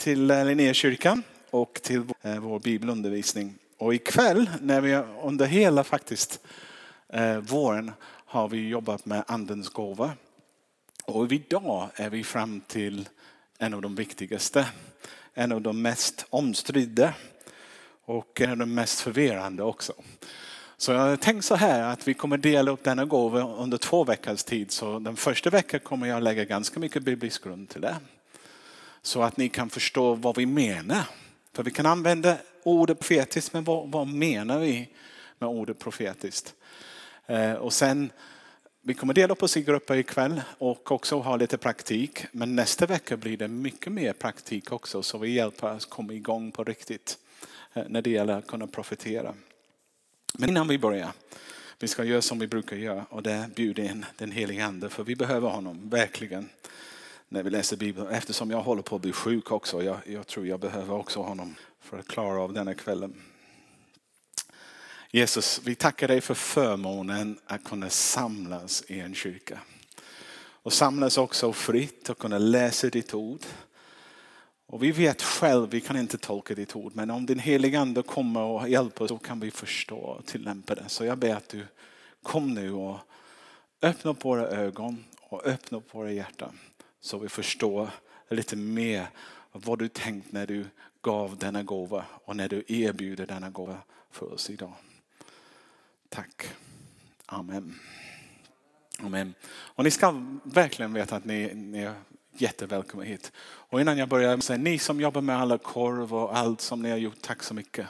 till eh, Linnékyrkan och till eh, vår bibelundervisning. Och ikväll när vi under hela faktiskt eh, våren har vi jobbat med andens gåva. Och idag är vi fram till en av de viktigaste, en av de mest omstridda och en av de mest förvirrande också. Så jag har tänkt så här att vi kommer dela upp denna gåva under två veckors tid. Så den första veckan kommer jag lägga ganska mycket biblisk grund till det. Så att ni kan förstå vad vi menar. För vi kan använda ordet profetiskt, men vad, vad menar vi med ordet profetiskt? Eh, och sen, vi kommer dela upp oss i grupper ikväll och också ha lite praktik. Men nästa vecka blir det mycket mer praktik också så vi hjälper oss komma igång på riktigt eh, när det gäller att kunna profetera. Men innan vi börjar, vi ska göra som vi brukar göra och det är bjuda in den helige ande för vi behöver honom verkligen när vi läser Bibeln. Eftersom jag håller på att bli sjuk också. Jag, jag tror jag behöver också honom för att klara av denna kvällen. Jesus, vi tackar dig för förmånen att kunna samlas i en kyrka. Och samlas också fritt och kunna läsa ditt ord. Och vi vet själv, vi kan inte tolka ditt ord, men om din heliga ande kommer och hjälper oss så kan vi förstå och tillämpa det. Så jag ber att du kom nu och öppna upp våra ögon och öppna upp våra hjärtan. Så vi förstår lite mer vad du tänkt när du gav denna gåva och när du erbjuder denna gåva för oss idag. Tack. Amen. Amen. Och ni ska verkligen veta att ni, ni är jättevälkomna hit. Och innan jag börjar säga ni som jobbar med alla korv och allt som ni har gjort, tack så mycket.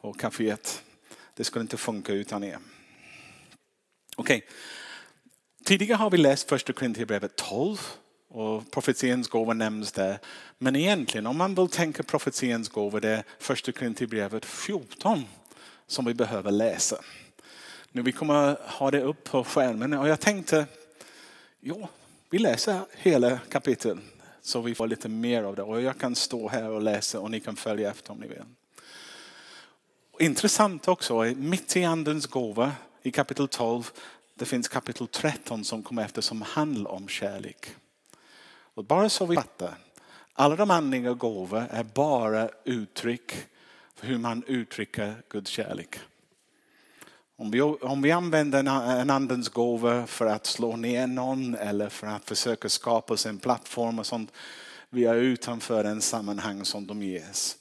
Och kaféet, det skulle inte funka utan er. Okej. Okay. Tidigare har vi läst första Korinthierbrevet 12 och profetiens gåva nämns där. Men egentligen om man vill tänka profetiens gåva det är första Korinthierbrevet 14 som vi behöver läsa. Nu vi kommer ha det upp på skärmen och jag tänkte, ja, vi läser hela kapitlet så vi får lite mer av det. Och jag kan stå här och läsa och ni kan följa efter om ni vill. Intressant också, mitt i andens gåva i kapitel 12, det finns kapitel 13 som kommer efter som handlar om kärlek. Och bara så vi fattar, alla de andliga gåvor är bara uttryck för hur man uttrycker Guds kärlek. Om vi, om vi använder en, en andens gåva för att slå ner någon eller för att försöka skapa oss en plattform och sånt, vi är utanför den sammanhang som de ges.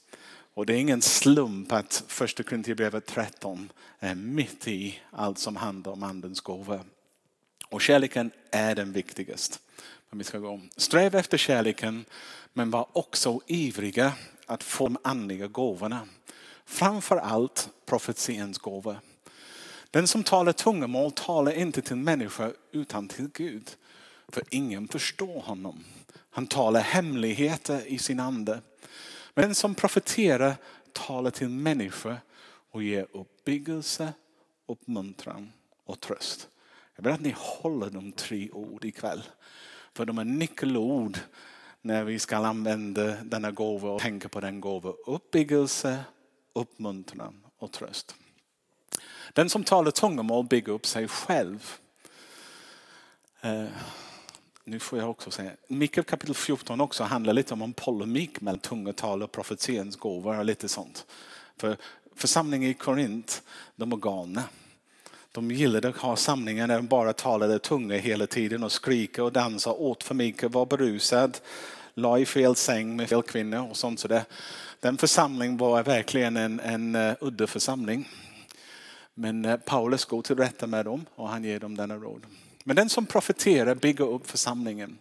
Och det är ingen slump att första Korinthierbrevet 13 är mitt i allt som handlar om andens gåva. Och kärleken är den viktigaste. Men vi ska gå om. Sträva efter kärleken men var också ivriga att få de andliga gåvorna. Framför allt profetiens gåva. Den som talar tungomål talar inte till människor utan till Gud. För ingen förstår honom. Han talar hemligheter i sin ande. Men den som profeterar talar till människor och ger uppbyggelse, uppmuntran och tröst. Jag vill att ni håller de tre ord ikväll. För de är nyckelord när vi ska använda denna gåva och tänka på den gåva. Uppbyggelse, uppmuntran och tröst. Den som talar tungomål bygger upp sig själv. Uh, nu får jag också säga, Mikael kapitel 14 också handlar lite om en polemik mellan tungotal och profetiens gåvor och lite sånt. För församlingen i Korint, de var galna. De gillade att ha samlingar där de bara talade tunga hela tiden och skrika och dansa, åt för mycket, var berusad, la i fel säng med fel kvinnor och sånt. Så det, den församlingen var verkligen en, en eh, uh, udda församling. Men uh, Paulus går till rätta med dem och han ger dem denna råd. Men den som profeterar bygger upp församlingen.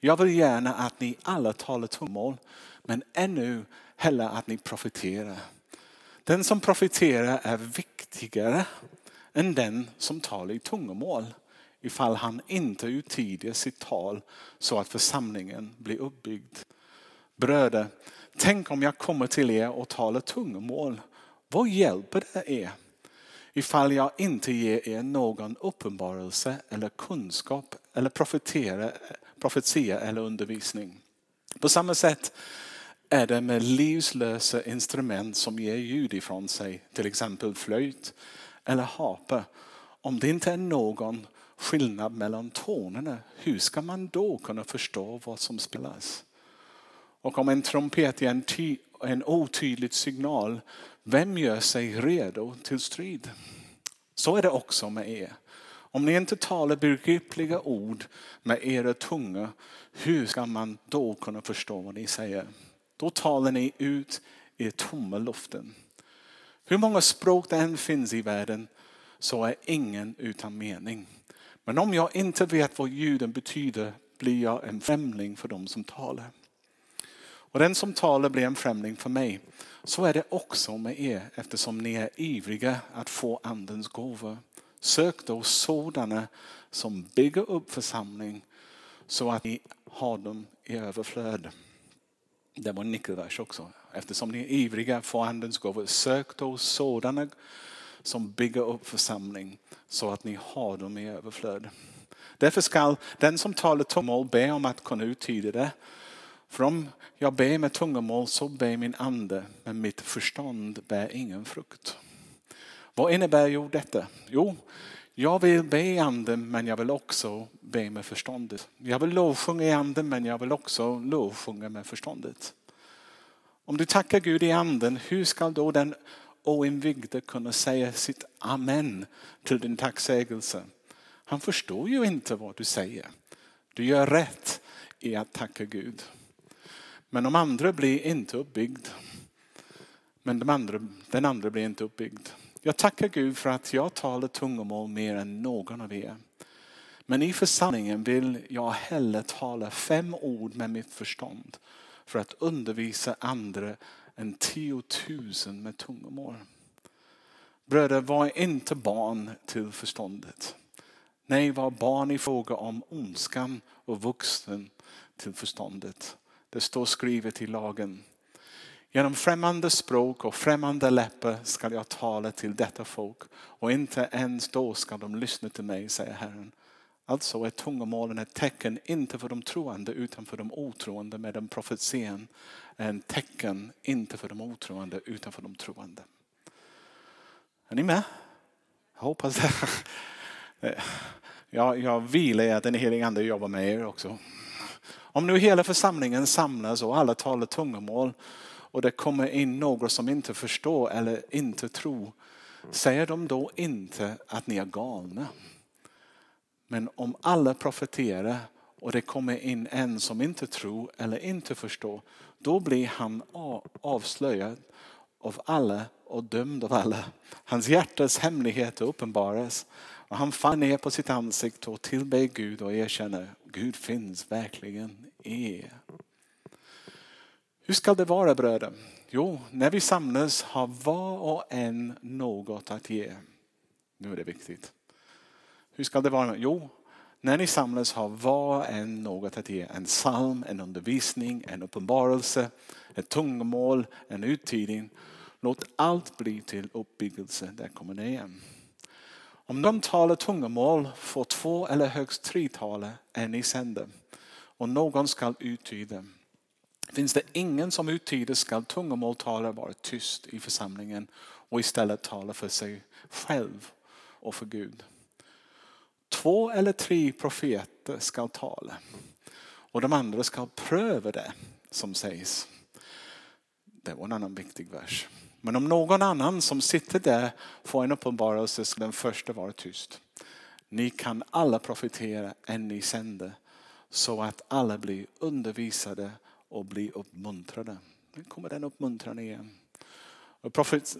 Jag vill gärna att ni alla talar tungomål, men ännu hellre att ni profeterar. Den som profeterar är viktigare än den som talar i tungomål ifall han inte uttyder sitt tal så att församlingen blir uppbyggd. Bröder, tänk om jag kommer till er och talar tungomål. Vad hjälper det er? Ifall jag inte ger er någon uppenbarelse eller kunskap eller profetia eller undervisning. På samma sätt är det med livslösa instrument som ger ljud ifrån sig, till exempel flöjt eller harpa. Om det inte är någon skillnad mellan tonerna, hur ska man då kunna förstå vad som spelas? Och om en trumpet är en, ty, en otydlig signal, vem gör sig redo till strid? Så är det också med er. Om ni inte talar begripliga ord med era tunga, hur ska man då kunna förstå vad ni säger? Då talar ni ut i tomma luften. Hur många språk det än finns i världen så är ingen utan mening. Men om jag inte vet vad ljuden betyder blir jag en främling för dem som talar. Och den som talar blir en främling för mig. Så är det också med er eftersom ni är ivriga att få andens gåvor. Sök då sådana som bygger upp församling så att ni har dem i överflöd. Det var en nyckelvers också. Eftersom ni är ivriga att få andens gåvor, sök då sådana som bygger upp församling så att ni har dem i överflöd. Därför skall den som talar tungomål be om att kunna uttyda det. För om jag ber med tungomål så ber min ande, men mitt förstånd bär ingen frukt. Vad innebär ju detta? Jo, jag vill be i anden men jag vill också be med förståndet. Jag vill lovsjunga i anden men jag vill också lovsjunga med förståndet. Om du tackar Gud i anden, hur ska då den oinvigde kunna säga sitt amen till din tacksägelse? Han förstår ju inte vad du säger. Du gör rätt i att tacka Gud. Men de andra blir inte uppbyggd. Men de andra, den andra blir inte uppbyggd. Jag tackar Gud för att jag talar tungomål mer än någon av er. Men i församlingen vill jag hellre tala fem ord med mitt förstånd för att undervisa andra än tiotusen med tungomål. Bröder, var inte barn till förståndet. Nej, var barn i fråga om ondskan och vuxen till förståndet. Det står skrivet i lagen. Genom främmande språk och främmande läppar ska jag tala till detta folk och inte ens då ska de lyssna till mig, säger Herren. Alltså är tungomålen ett tecken inte för de troende utan för de otroende medan profetian är ett tecken inte för de otroende utan för de troende. Är ni med? Jag hoppas det. Jag, jag vilar i att den helige ande jobbar med er också. Om nu hela församlingen samlas och alla talar tungomål och det kommer in några som inte förstår eller inte tror. Säger de då inte att ni är galna? Men om alla profeterar och det kommer in en som inte tror eller inte förstår, då blir han avslöjad av alla och dömd av alla. Hans hjärtas hemligheter uppenbaras och han faller ner på sitt ansikte och tillber Gud och erkänner Gud finns verkligen i er. Hur ska det vara bröder? Jo, när vi samlas har var och en något att ge. Nu är det viktigt. Hur ska det vara? Jo, när ni samlas har var och en något att ge. En psalm, en undervisning, en uppenbarelse, ett tungomål, en uttydning. Låt allt bli till uppbyggelse. Där kommer det igen. Om någon talar tungomål får två eller högst tre tala en i sänder Och någon skall uttyda. Finns det ingen som uttyder skall tungomåltalare vara tyst i församlingen och istället tala för sig själv och för Gud. Två eller tre profeter ska tala och de andra ska pröva det som sägs. Det var en annan viktig vers. Men om någon annan som sitter där får en uppenbarelse ska den första vara tyst. Ni kan alla profetera än ni sänder så att alla blir undervisade och blir uppmuntrade. Nu kommer den uppmuntran igen. Och profet,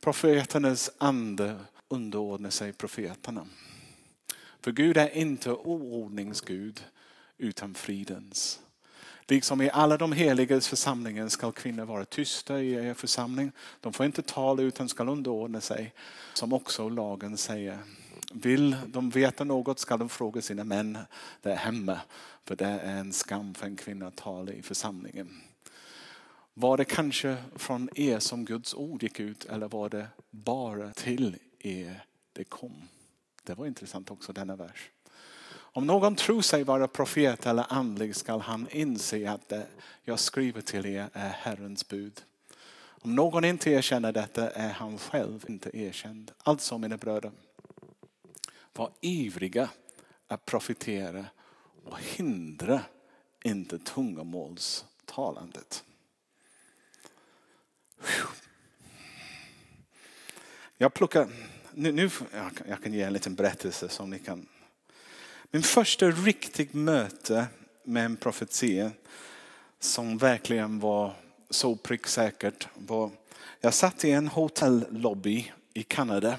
profeternas ande underordnar sig profeterna. För Gud är inte oordningsgud utan fridens. Liksom i alla de heligas församlingar ska kvinnor vara tysta i er församling. De får inte tala utan ska underordna sig. Som också lagen säger. Vill de veta något ska de fråga sina män där hemma. För det är en skam för en kvinna att tala i församlingen. Var det kanske från er som Guds ord gick ut eller var det bara till er det kom? Det var intressant också denna vers. Om någon tror sig vara profet eller andlig skall han inse att det jag skriver till er är Herrens bud. Om någon inte erkänner detta är han själv inte erkänd. Alltså mina bröder, var ivriga att profetera och hindra inte tungomålstalandet. Jag plockar, nu, nu jag kan ge en liten berättelse som ni kan. Min första riktigt möte med en profetia som verkligen var så pricksäkert var, jag satt i en hotellobby i Kanada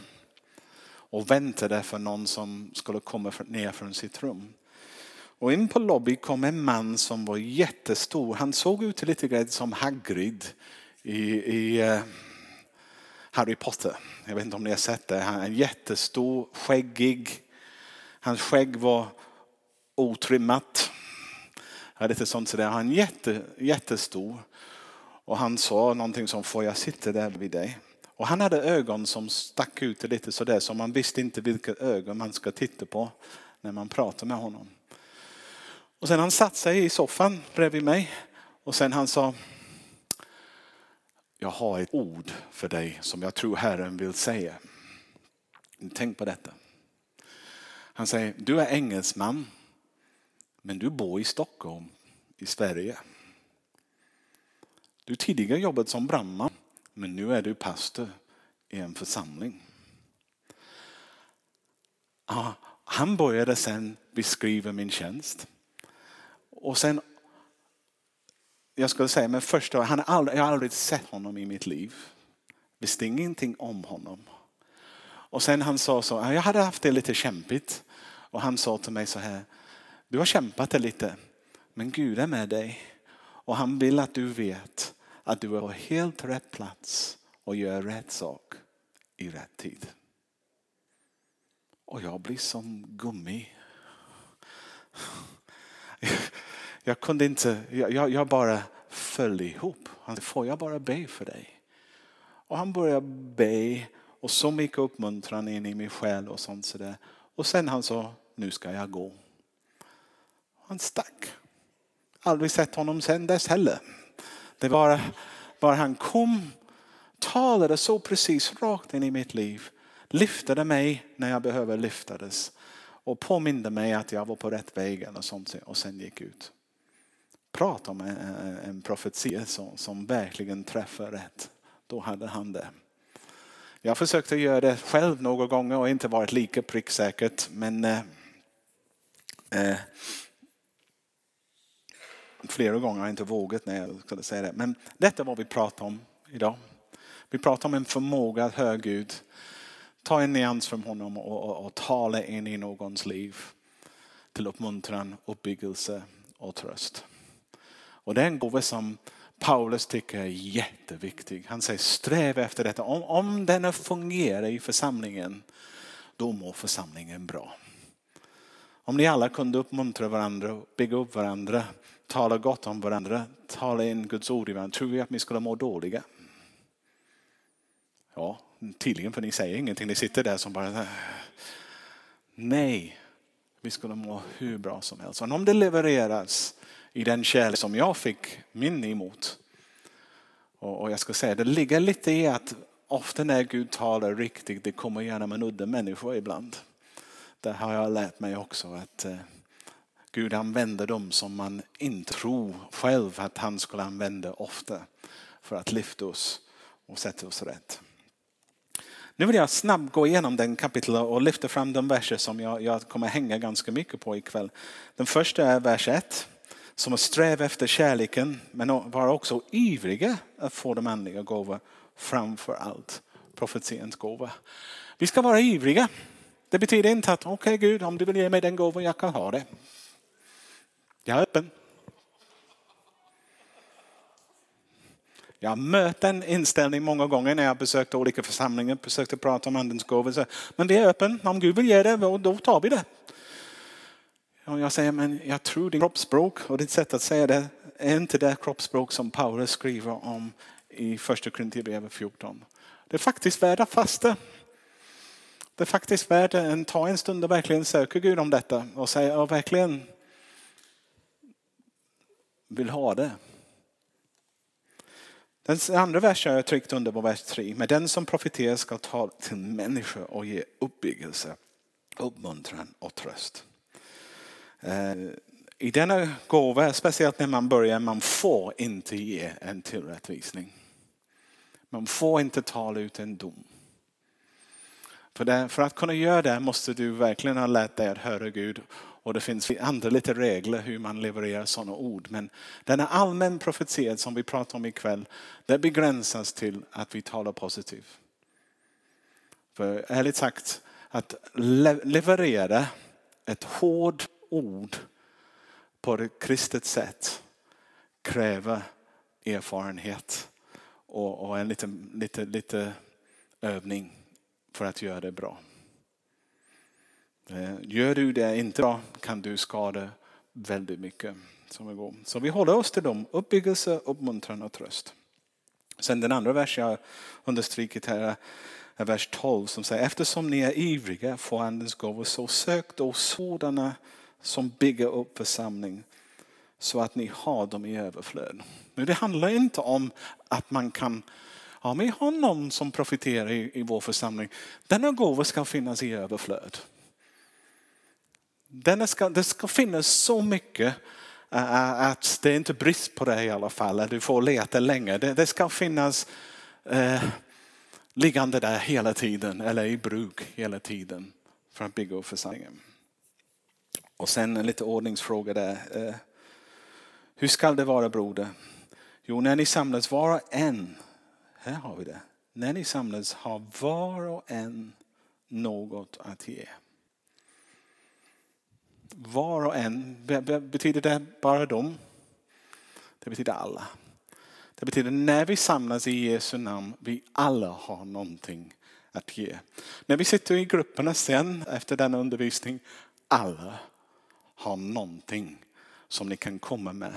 och väntade för någon som skulle komma ner från sitt rum. Och in på lobby kom en man som var jättestor. Han såg ut lite grann som Hagrid i, i eh, Harry Potter. Jag vet inte om ni har sett det. Han är jättestor, skäggig. Hans skägg var otrimmat. Ja, lite sånt sådär. Han är jätte, jättestor. Och han sa någonting som, får jag sitta där vid dig? Och han hade ögon som stack ut lite sådär så man visste inte vilka ögon man ska titta på när man pratar med honom. Och sen han satt sig i soffan bredvid mig och sen han sa jag har ett ord för dig som jag tror Herren vill säga. Tänk på detta. Han säger, du är engelsman men du bor i Stockholm i Sverige. Du tidigare jobbat som brandman men nu är du pastor i en församling. Han började sen beskriva min tjänst. Och sen, jag skulle säga men först, han aldrig, jag har aldrig sett honom i mitt liv. Visste ingenting om honom. Och sen han sa så, jag hade haft det lite kämpigt. Och han sa till mig så här, du har kämpat det lite, men Gud är med dig. Och han vill att du vet att du är på helt rätt plats och gör rätt sak i rätt tid. Och jag blir som gummi. Jag kunde inte, jag, jag bara föll ihop. Han sa, får jag bara be för dig? Och han började be och så mycket uppmuntran in i min själ och sånt sådär. Och sen han sa, nu ska jag gå. Han stack. Aldrig sett honom sen dess heller. Det var bara han kom, talade så precis rakt in i mitt liv. Lyftade mig när jag behöver lyftades. Och påminde mig att jag var på rätt väg eller sånt och sen gick ut. Prata om en, en profetia som, som verkligen träffar rätt. Då hade han det. Jag försökte göra det själv några gånger och inte varit lika pricksäkert. Men eh, eh, flera gånger har jag inte vågat när jag skulle säga det. Men detta är vad vi pratar om idag. Vi pratar om en förmåga att höra Gud. Ta en nyans från honom och, och, och tala in i någons liv. Till uppmuntran, uppbyggelse och tröst. Och det är en gåva som Paulus tycker är jätteviktig. Han säger sträva efter detta. Om, om denna fungerar i församlingen, då mår församlingen bra. Om ni alla kunde uppmuntra varandra, bygga upp varandra, tala gott om varandra, tala in Guds ord i varandra, tror vi att ni skulle må dåliga? Ja, tydligen för ni säger ingenting. Ni sitter där som bara... Nej, vi skulle må hur bra som helst. Och om det levereras i den kärlek som jag fick min emot. Och jag ska säga, det ligger lite i att ofta när Gud talar riktigt, det kommer genom en udda människa ibland. Det har jag lärt mig också att eh, Gud använder dem som man inte tror själv att han skulle använda ofta för att lyfta oss och sätta oss rätt. Nu vill jag snabbt gå igenom den kapitlet och lyfta fram de verser som jag, jag kommer hänga ganska mycket på ikväll. Den första är vers 1 som att sträva efter kärleken men vara också ivriga att få de andliga gåvor framför allt profetiens gåva. Vi ska vara ivriga. Det betyder inte att okej okay, Gud om du vill ge mig den gåvan jag kan ha det. Jag är öppen. Jag har mött den inställningen många gånger när jag besökt olika församlingar, försökte prata om andens gåvor. Men vi är öppen. om Gud vill ge det, då tar vi det. Och jag säger, men jag tror din kroppsspråk och ditt sätt att säga det är inte det kroppsspråk som Paulus skriver om i första Korinthierbrevet 14. Det är faktiskt värt att fasta. Det är faktiskt värt att ta en stund och verkligen söka Gud om detta och säga, jag verkligen vill ha det. Den andra versen har jag tryckt under på vers 3. Men den som profiterar ska ta till människor och ge uppbyggelse, uppmuntran och tröst. Eh, I denna gåva, speciellt när man börjar, man får inte ge en tillrättvisning. Man får inte tala ut en dom. För, det, för att kunna göra det måste du verkligen ha lärt dig att höra Gud. Och det finns andra lite regler hur man levererar sådana ord. Men denna allmän profetia som vi pratar om ikväll, det begränsas till att vi talar positivt. För ärligt sagt, att leverera ett hårt ord på ett kristet sätt kräver erfarenhet och, och en liten, lite, lite övning för att göra det bra. Eh, gör du det inte bra kan du skada väldigt mycket. Så vi håller oss till dem, uppbyggelse, uppmuntran och tröst. Sen den andra versen jag understrukit här är vers 12 som säger eftersom ni är ivriga får andens gåvor så sök då sådana som bygger upp församling så att ni har dem i överflöd. Men det handlar inte om att man kan Ja, men honom har någon som profiterar i, i vår församling. Denna gåva ska finnas i överflöd. Denna ska, det ska finnas så mycket uh, att det är inte brist på det i alla fall. Du får leta länge. Det, det ska finnas uh, liggande där hela tiden eller i bruk hela tiden för att bygga upp församlingen. Och sen en lite ordningsfråga där. Eh, hur ska det vara broder? Jo, när ni samlas var och en här har vi det. När ni samlas har var och en något att ge. Var och en, betyder det bara dem? Det betyder alla. Det betyder när vi samlas i Jesu namn, vi alla har någonting att ge. När vi sitter i grupperna sen efter denna undervisning, alla har någonting som ni kan komma med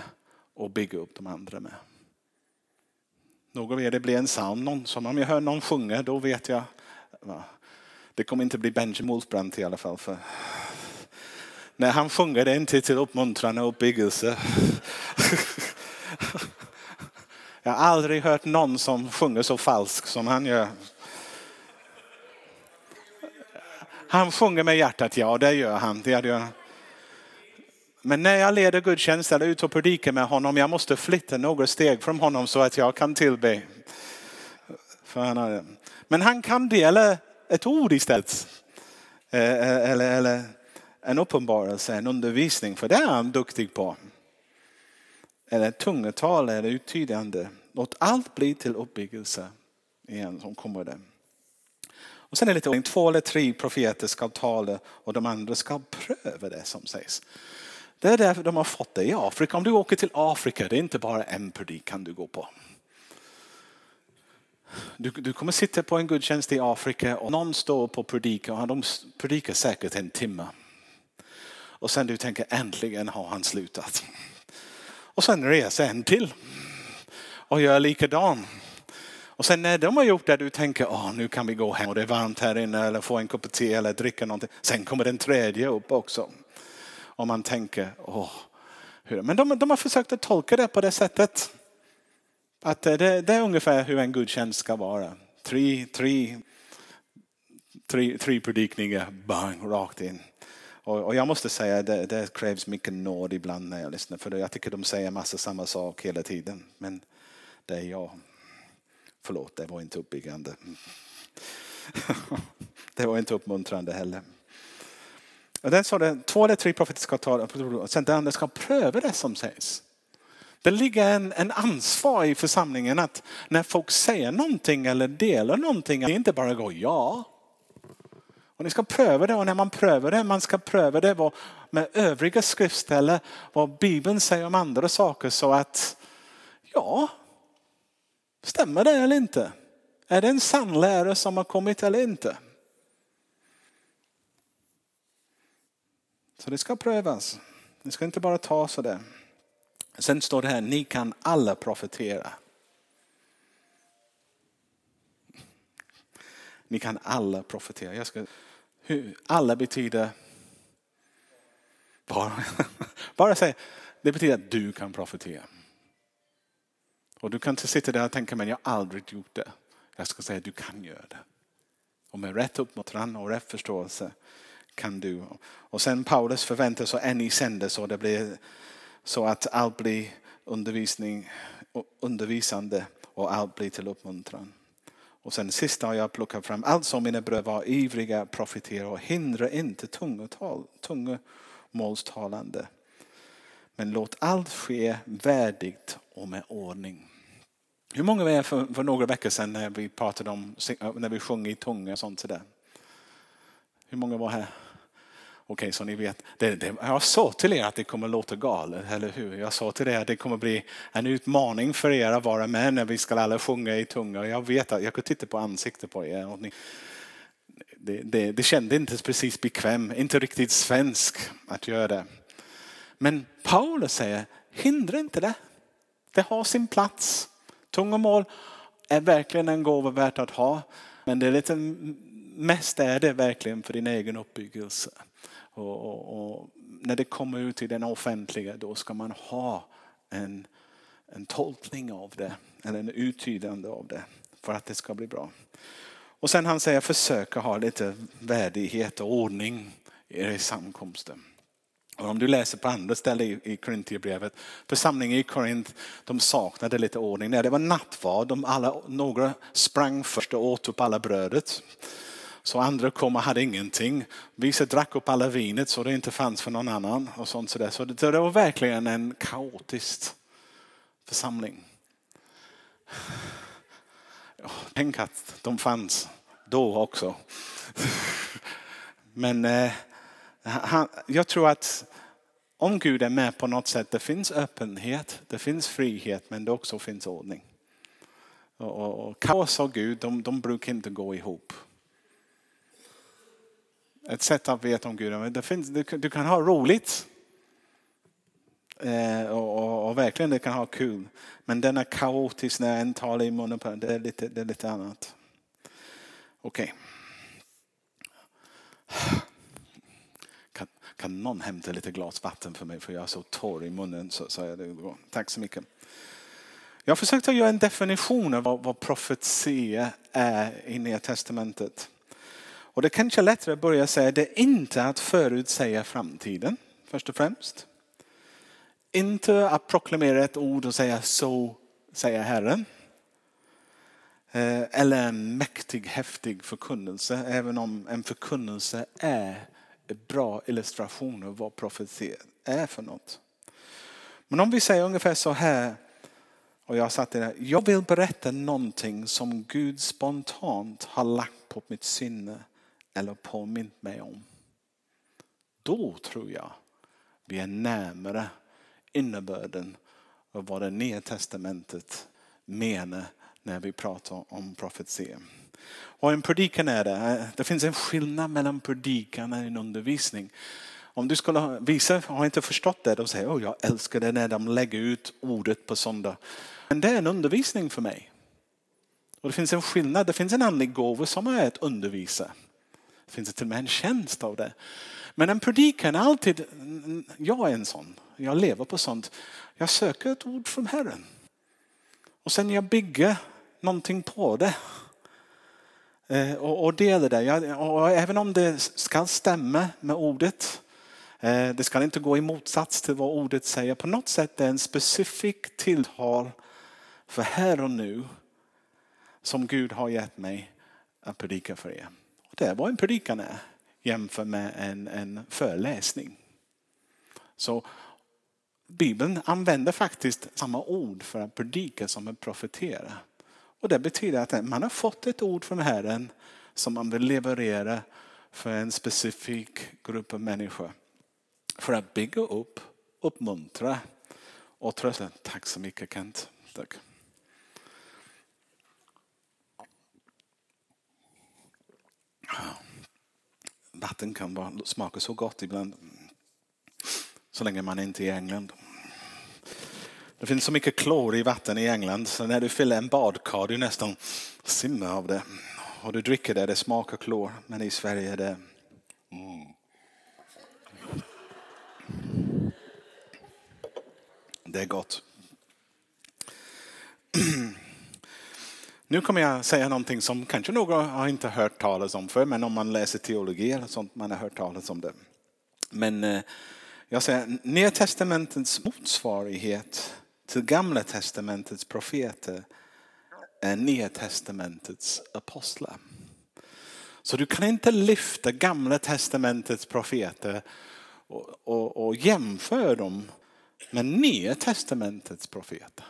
och bygga upp de andra med. Någon av er det blir en psalm, någon, som om jag hör någon sjunga då vet jag. Det kommer inte bli Benjamin Wolfbrandt i alla fall. För när han sjunger det är inte till uppmuntran och uppbyggelse. Jag har aldrig hört någon som sjunger så falskt som han gör. Han sjunger med hjärtat, ja det gör han. Det gör han. Men när jag leder gudstjänst eller ut och predikar med honom, jag måste flytta några steg från honom så att jag kan tillbe. Men han kan dela ett ord istället. Eh, eh, eller, eller en uppenbarelse, en undervisning, för det är han duktig på. Eller tungotal eller uttydande. Låt allt bli till uppbyggelse igen som kommer det. Och sen är det lite två eller tre profeter ska tala och de andra ska pröva det som sägs. Det är därför de har fått det i Afrika. Om du åker till Afrika, det är inte bara en predikan du går på. Du, du, kommer sitta på en gudstjänst i Afrika och någon står på predika och de predikar säkert en timme. Och sen du tänker äntligen har han slutat. Och sen reser en till och gör likadan. Och sen när de har gjort det du tänker åh nu kan vi gå hem och det är varmt här inne eller få en kopp te eller dricka någonting. Sen kommer den tredje upp också. Om man tänker, åh, hur? Men de, de har försökt att tolka det på det sättet. Att det, det är ungefär hur en gudstjänst ska vara. Tre, tre, tre, tre predikningar, bang, rakt in. Och, och jag måste säga att det, det, krävs mycket nåd ibland när jag lyssnar. För jag tycker de säger massa samma sak hela tiden. Men det är jag. Förlåt, det var inte uppbyggande. det var inte uppmuntrande heller. Och där står det, två eller tre profeter ska ta och sen den andra ska pröva det som sägs. Det ligger en, en ansvar i församlingen att när folk säger någonting eller delar någonting, att det inte bara går ja. Och ni ska pröva det och när man prövar det, man ska pröva det med övriga skriftställen, vad Bibeln säger om andra saker så att ja, stämmer det eller inte? Är det en sann lära som har kommit eller inte? Så det ska prövas. Det ska inte bara ta sådär. Sen står det här, ni kan alla profetera. Ni kan alla profetera. Jag ska, hur, alla betyder bara, bara säg, det betyder att du kan profetera. Och du kan inte sitta där och tänka, men jag har aldrig gjort det. Jag ska säga att du kan göra det. Och med rätt uppmuntran och rätt förståelse kan du. Och sen Paulus förväntar sig att ni sänder så det blir så att allt blir undervisning, undervisande och allt blir till uppmuntran. Och sen sista har jag plockat fram, allt som mina bröder var ivriga profetera och hindra inte tungotal, tungomålstalande. Men låt allt ske värdigt och med ordning. Hur många var det för, för några veckor sedan när vi pratade om, när vi sjöng i tunga och sånt sådär? Hur många var här? Okej, så ni vet, det, det, jag sa till er att det kommer låta galet, eller hur? Jag sa till er att det kommer bli en utmaning för er att vara med när vi ska alla sjunga i tunga. Jag vet att jag kunde titta på ansiktet på er. Och ni, det, det, det kände inte precis bekväm, inte riktigt svensk att göra det. Men Paulus säger, hindra inte det. Det har sin plats. Tungomål är verkligen en gåva värt att ha. Men det är lite, mest är det verkligen för din egen uppbyggelse. Och, och, och, när det kommer ut i den offentliga då ska man ha en, en tolkning av det. Eller en uttydande av det. För att det ska bli bra. Och sen han säger försöka ha lite värdighet och ordning i samkomsten. Och om du läser på andra ställen i Korintierbrevet, församlingen i Korint, de saknade lite ordning. När det var nattvard, de alla, några sprang först och åt upp alla brödet. Så andra kom och hade ingenting. Vissa drack upp alla vinet så det inte fanns för någon annan. Och sånt så, så det, det var verkligen en kaotisk församling. Tänk att de fanns då också. Men eh, han, jag tror att om Gud är med på något sätt, det finns öppenhet, det finns frihet men det också finns ordning. Och, och, och kaos och Gud, de, de brukar inte gå ihop. Ett sätt att veta om Gud, det finns, du, du kan ha roligt eh, och, och, och, verkligen det kan ha kul. Men den är kaotisk när en talar i munnen på det är lite, det är lite annat. Okej. Okay. Kan någon hämta lite glas vatten för mig för jag är så torr i munnen. Så, så är det Tack så mycket. Jag försökte göra en definition av vad, vad profetia är i Nya Testamentet. Och det kanske är lättare att börja säga det är inte att förutsäga framtiden först och främst. Inte att proklamera ett ord och säga så säger Herren. Eh, eller en mäktig, häftig förkunnelse, även om en förkunnelse är en bra illustration av vad profetia är för något. Men om vi säger ungefär så här, och jag satt där, jag vill berätta någonting som Gud spontant har lagt på mitt sinne eller påmint mig om. Då tror jag vi är närmare innebörden av vad det nya testamentet menar när vi pratar om profetia. Och en predikan är det. Det finns en skillnad mellan predikan och en undervisning. Om du skulle visa, har inte förstått det, då säger oh, jag älskar det när de lägger ut ordet på söndag. Men det är en undervisning för mig. Och det finns en skillnad, det finns en andlig gåva som är att undervisa. Det finns till och med en tjänst av det. Men en predikan är alltid, jag är en sån, jag lever på sånt. Jag söker ett ord från Herren. Och sen jag bygger någonting på det. Eh, och delar det. Och även om det ska stämma med ordet, eh, det ska inte gå i motsats till vad ordet säger. På något sätt är det en specifik tilltal för här och nu som Gud har gett mig att predika för er. Det är vad en predikan är jämfört med en, en föreläsning. Så Bibeln använder faktiskt samma ord för att predika som att profetera. Och det betyder att man har fått ett ord från Herren som man vill leverera för en specifik grupp av människor. För att bygga upp, uppmuntra och trösta. Tack så mycket Kent. Tack. Vatten kan bara smaka så gott ibland. Så länge man inte är i England. Det finns så mycket klor i vatten i England så när du fyller en badkar du nästan simmar av det. Och du dricker det, det smakar klor. Men i Sverige är det... Mm. Det är gott. Nu kommer jag säga någonting som kanske några har inte hört talas om för, men om man läser teologi eller sånt man har hört talas om det. Men eh, jag säger, Nya testamentets motsvarighet till Gamla testamentets profeter är Nya testamentets apostlar. Så du kan inte lyfta Gamla testamentets profeter och, och, och jämföra dem med Nya testamentets profeter.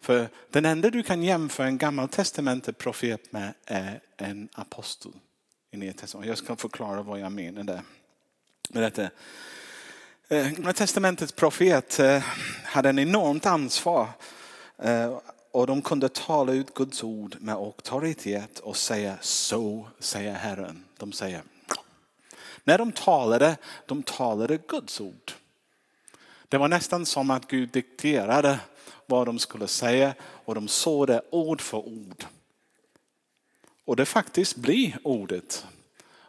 För den enda du kan jämföra en gammal testamentet profet med är en apostel. I Nya testamentet. Jag ska förklara vad jag menar där. Med detta. Eh, Gamla testamentets profet eh, hade en enormt ansvar eh, och de kunde tala ut Guds ord med auktoritet och säga så säger Herren. De säger när de talade, de talade Guds ord. Det var nästan som att Gud dikterade vad de skulle säga och de såg det ord för ord. Och det faktiskt blir ordet.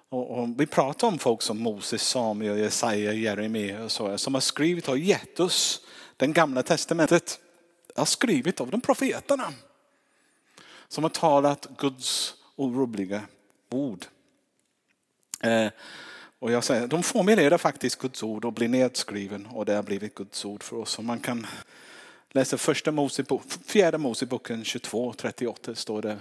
Och, och vi pratar om folk som Moses, Samuel, Jesaja, Jeremia och så som har skrivit och gett oss den gamla testamentet. Har skrivit av de profeterna. Som har talat Guds orubbliga ord. Eh, och jag säger, de formulerar faktiskt Guds ord och blir nedskriven och det har blivit Guds ord för oss. Och man kan Läser första Mosebok, fjärde Moseboken 22, 38 står det.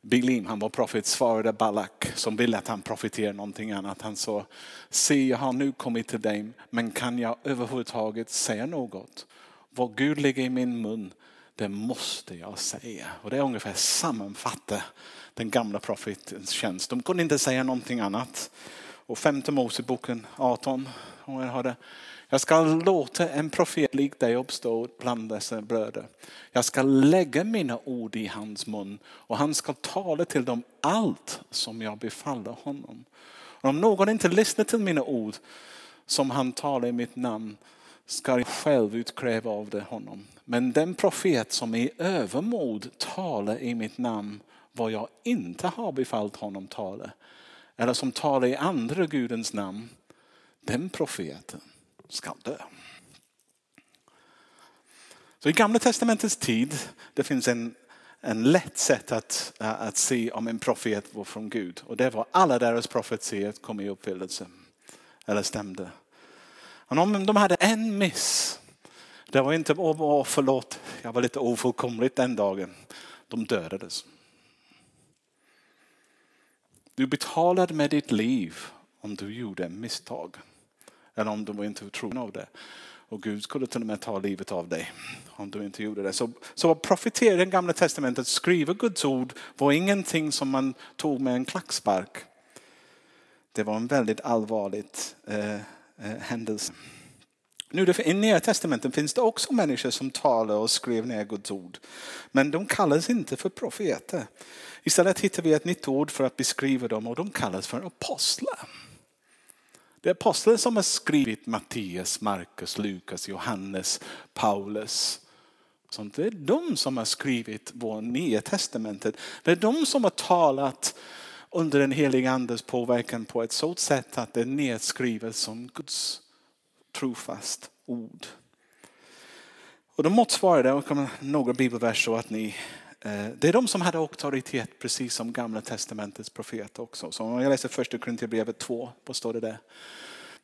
Bilim, han var profet, svarade Balak som ville att han profeterade någonting annat. Han sa, se jag har nu kommit till dig, men kan jag överhuvudtaget säga något? Vad Gud lägger i min mun, det måste jag säga. Och det är ungefär sammanfatta den gamla profetens tjänst. De kunde inte säga någonting annat. Och femte Moseboken 18, om jag har det. Jag ska låta en profet lik dig uppstå bland dessa bröder. Jag ska lägga mina ord i hans mun och han ska tala till dem allt som jag befaller honom. Och om någon inte lyssnar till mina ord som han talar i mitt namn ska jag själv utkräva av det honom. Men den profet som i övermod talar i mitt namn vad jag inte har befallt honom tala eller som talar i andra gudens namn, den profeten ska dö. Så i gamla testamentets tid, det finns en, en lätt sätt att, eh, att se om en profet var från Gud. Och det var alla deras profetier kom i uppfyllelse. Eller stämde. Men om de hade en miss, det var inte, åh förlåt, jag var lite ofullkomligt den dagen. De dödades. Du betalade med ditt liv om du gjorde en misstag. Eller om du inte var trogen av det. Och Gud skulle till och med ta livet av dig om du inte gjorde det. Så, så profetera i det gamla testamentet, skriva Guds ord var ingenting som man tog med en klackspark. Det var en väldigt allvarlig eh, eh, händelse. Nu I Nya Testamentet finns det också människor som talar och skriver ner Guds ord. Men de kallas inte för profeter. Istället hittar vi ett nytt ord för att beskriva dem och de kallas för apostlar. Det är aposteln som har skrivit Mattias, Markus, Lukas, Johannes, Paulus. Sånt. Det är de som har skrivit vår Nya Testamentet. Det är de som har talat under den heliga andes påverkan på ett sådant sätt att det är nedskrivet som Guds trofast ord. Och då motsvarar det, och några bibelverser så att ni Eh, det är de som hade auktoritet precis som gamla testamentets profet också. Så om jag läser första Korinthierbrevet 2, vad står det där?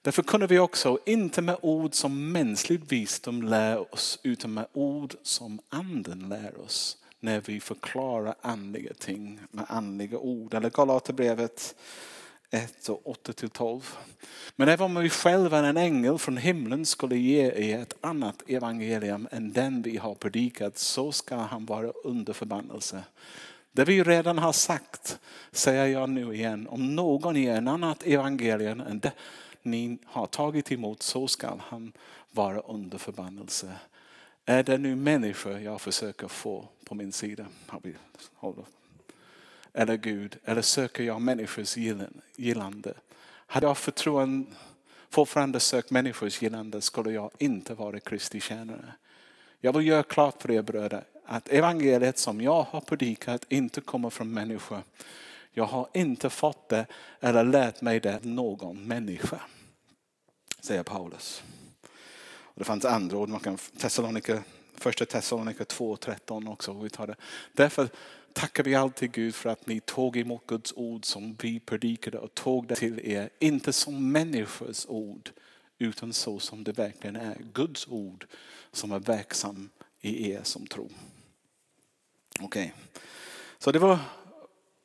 Därför kunde vi också, inte med ord som mänsklig visdom lär oss, utan med ord som anden lär oss när vi förklarar andliga ting med andliga ord. Eller Galaterbrevet 1 och 8 till 12. Men även om vi själva en ängel från himlen skulle ge er ett annat evangelium än den vi har predikat så ska han vara under förbannelse. Det vi redan har sagt säger jag nu igen. Om någon ger en annat evangelium än det ni har tagit emot så ska han vara under förbannelse. Är det nu människor jag försöker få på min sida? Eller Gud? Eller söker jag människors gillande? Hade jag förtroende, fortfarande sökt människors gillande skulle jag inte vara Kristi tjänare. Jag vill göra klart för er bröder att evangeliet som jag har predikat inte kommer från människor. Jag har inte fått det eller lärt mig det någon människa. Säger Paulus. Och det fanns andra ord, man kan Thessalonika Första Thessaloniker 2.13 också. Vi tar det. Därför tackar vi alltid Gud för att ni tog emot Guds ord som vi predikade och tog det till er. Inte som människors ord utan så som det verkligen är. Guds ord som är verksam i er som tror. Okej, okay. så det var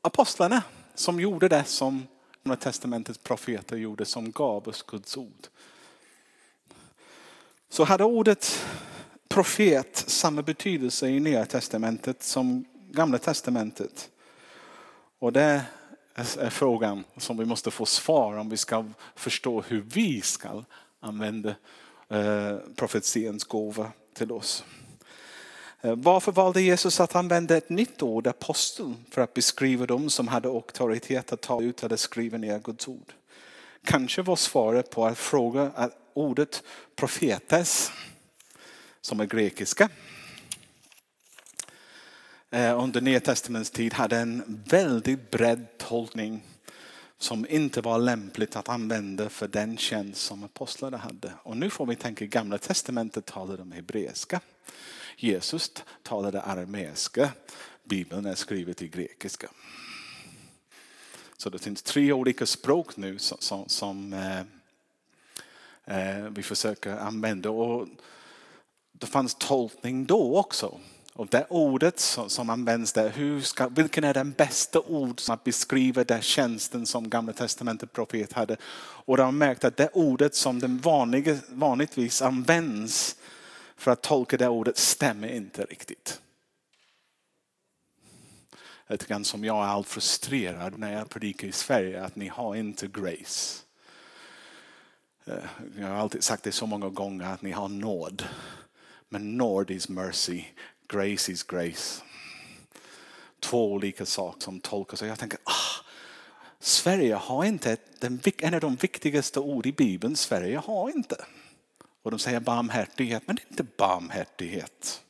apostlarna som gjorde det som Gamla testamentets profeter gjorde som gav oss Guds ord. Så hade ordet profet samma betydelse i Nya testamentet som Gamla testamentet. Och det är frågan som vi måste få svar om vi ska förstå hur vi ska använda profetians profetiens gåva till oss. Eh, varför valde Jesus att använda ett nytt ord, apostel, för att beskriva dem som hade auktoritet att ta ut eller skriva ner Guds ord? Kanske var svaret på att fråga att ordet profetes, som är grekiska, Eh, under Nya Testamentets tid hade en väldigt bred tolkning som inte var lämpligt att använda för den tjänst som apostlarna hade. Och nu får vi tänka Gamla Testamentet talade om hebreiska. Jesus talade arameiska. Bibeln är skrivet i grekiska. Så det finns tre olika språk nu som, som, som eh, eh, vi försöker använda. Och det fanns tolkning då också. Och det ordet som, som används där, hur ska, vilken är den bästa ord som beskriver den tjänsten som Gamla testamentet profet hade. Och de har märkt att det ordet som den vanliga, vanligtvis används för att tolka det ordet stämmer inte riktigt. Lite grann som jag är allt frustrerad när jag predikar i Sverige att ni har inte grace. Eh, jag har alltid sagt det så många gånger att ni har nåd. Men nåd is mercy, grace is grace. Två olika saker som tolkas. Jag tänker, ah, Sverige har inte den, en av de viktigaste ord i Bibeln. Sverige har inte. Och de säger barmhärtighet, men det är inte barmhärtighet.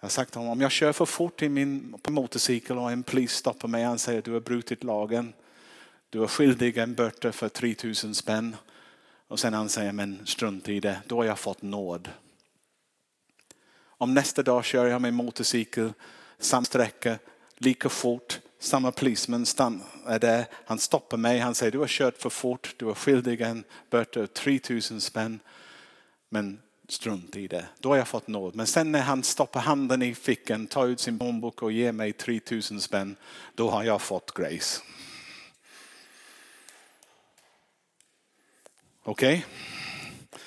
Jag har sagt om jag kör för fort i min motorcykel och en polis stoppar mig och säger att du har brutit lagen. Du är skyldig en böter för 3000 spänn. Och sen han säger men strunt i det, då har jag fått nåd. Om nästa dag kör jag med motorcykel samma sträcka lika fort samma polisman är där. Han stoppar mig. Han säger du har kört för fort. Du är skyldig en böter 3000 spänn. Men strunt i det. Då har jag fått nåd. Men sen när han stoppar handen i fickan, tar ut sin bombok och ger mig 3000 spänn. Då har jag fått grace. Okej? Okay?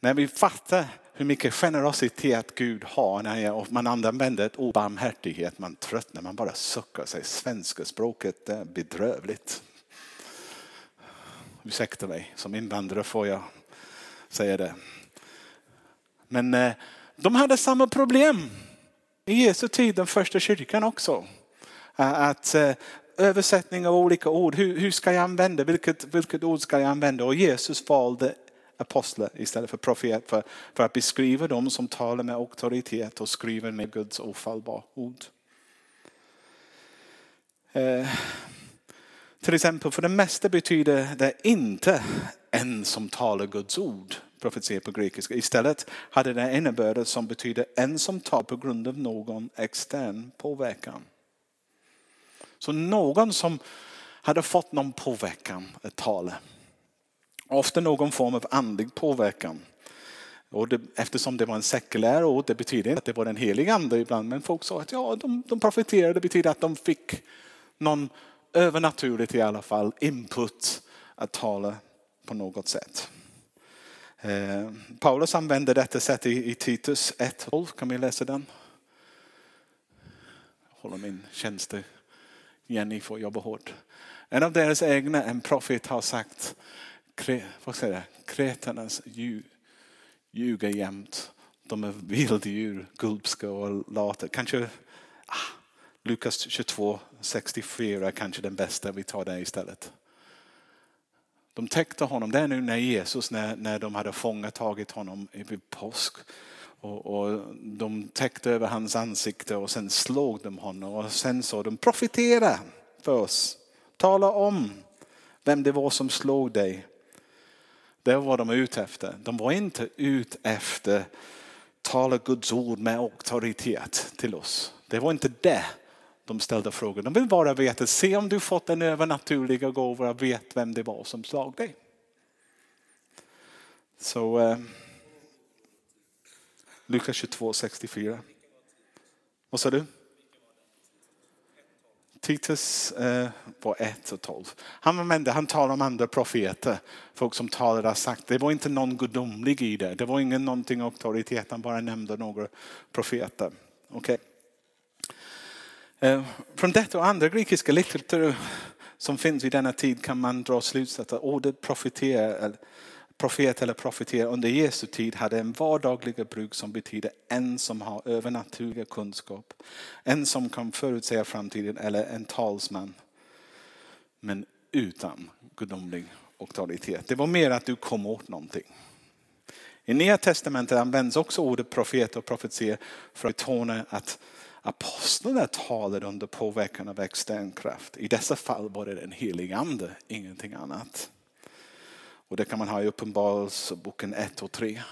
När vi fattar hur mycket generositet Gud har när man använder ett ord barmhärtighet. Man tröttnar, man bara suckar sig. Svenska språket är bedrövligt. Ursäkta mig, som invandrare får jag säga det. Men eh, de hade samma problem i Jesu tid, den första kyrkan också. Eh, att eh, översättning av olika ord, hur, hur ska jag använda, vilket, vilket ord ska jag använda? Och Jesus valde apostlar istället för profet för, för att beskriva dem som talar med auktoritet och skriver med Guds ofallbara ord. Eh, till exempel för det mesta betyder det inte en som talar Guds ord, profetia på grekiska. Istället hade det innebörden som betyder en som talar på grund av någon extern påverkan. Så någon som hade fått någon påverkan att tala. Ofta någon form av andlig påverkan. Och det, eftersom det var en sekulär ord, det betyder inte att det var den heliga ande ibland, men folk sa att ja, de, de profeterade, det betyder att de fick någon övernaturligt i alla fall input att tala på något sätt. Eh, Paulus använder detta sätt i, i Titus 1.12, kan vi läsa den? Jag håller min tjänste, Jenny får jobba hårt. En av deras egna, en profet har sagt vad säger jag, kreternas ljuger jämt. De är vilddjur, gulpska och lata. Kanske ah, Lukas 22, 64 kanske den bästa. Vi tar det istället. De täckte honom. Det är nu när Jesus, när, när de hade fångat tagit honom vid påsk. Och, och, de täckte över hans ansikte och sen slog de honom. Och sen sa de profetera för oss. Tala om vem det var som slog dig. Det var vad de var ute efter. De var inte ute efter tala Guds ord med auktoritet till oss. Det var inte det de ställde frågor. De vill bara veta, se om du fått en övernaturliga gåva och vet vem det var som slog dig. Så eh, Lukas 22, 64. Vad sa du? Titus eh, var 1 och 12. Han, använde, han talade om andra profeter, folk som talade har sagt. Det var inte någon gudomlig i det. Det var ingen någonting auktoritet, han bara nämnde några profeter. Okay. Eh, från detta och andra grekiska litteratur som finns i denna tid kan man dra slutsatser att ordet profeter profet eller profeter under Jesu tid hade en vardagliga bruk som betyder en som har övernaturlig kunskap. En som kan förutsäga framtiden eller en talsman. Men utan gudomlig auktoritet. Det var mer att du kom åt någonting. I Nya Testamentet används också ordet profet och profetia för att betona att apostlarna talade under påverkan av extern kraft. I dessa fall var det den helige ande, ingenting annat. Och det kan man ha i Uppenbarelseboken 1 och 3.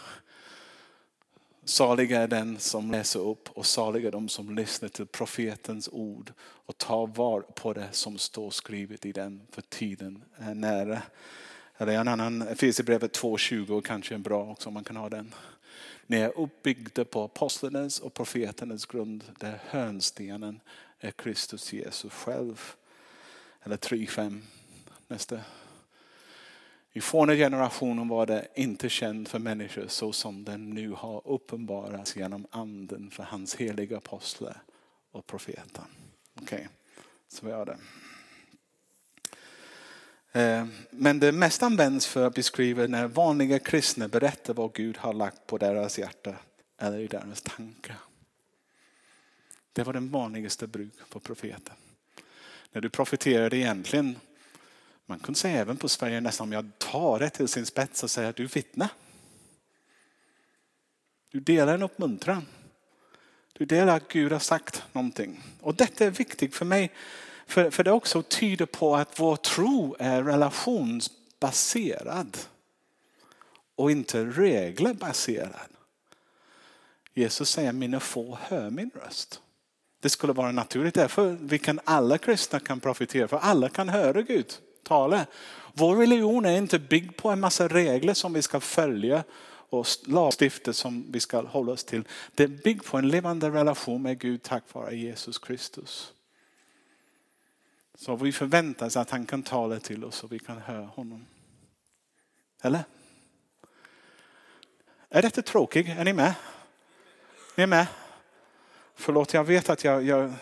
Saliga är den som läser upp och saliga är de som lyssnar till profetens ord och tar var på det som står skrivet i den för tiden är nära. Eller en annan, Efesierbrevet 2.20 kanske är bra också om man kan ha den. Ni är uppbyggda på apostlarnas och profeternas grund där hörnstenen är Kristus Jesus själv. Eller 3.5 nästa. I forna generationen var det inte känd för människor så som den nu har uppenbarats genom anden för hans heliga apostlar och profeter. Okej, okay. så vi har det. Eh, men det mest används för att beskriva när vanliga kristna berättar vad Gud har lagt på deras hjärta eller i deras tankar. Det var den vanligaste bruk för profeten. När du profeterade egentligen man kunde säga även på Sverige nästan om jag tar det till sin spets och säger att du vittnar. Du delar en uppmuntran. Du delar att Gud har sagt någonting. Och detta är viktigt för mig. För, för det också tyder på att vår tro är relationsbaserad. Och inte reglerbaserad. Jesus säger mina få hör min röst. Det skulle vara naturligt därför vi kan alla kristna kan profitera för alla kan höra Gud tale. Vår religion är inte byggd på en massa regler som vi ska följa och lagstifta som vi ska hålla oss till. Det är byggd på en levande relation med Gud tack vare Jesus Kristus. Så vi förväntar oss att han kan tala till oss och vi kan höra honom. Eller? Är detta tråkigt? Är ni med? Ni är med? Förlåt, jag vet att jag, jag,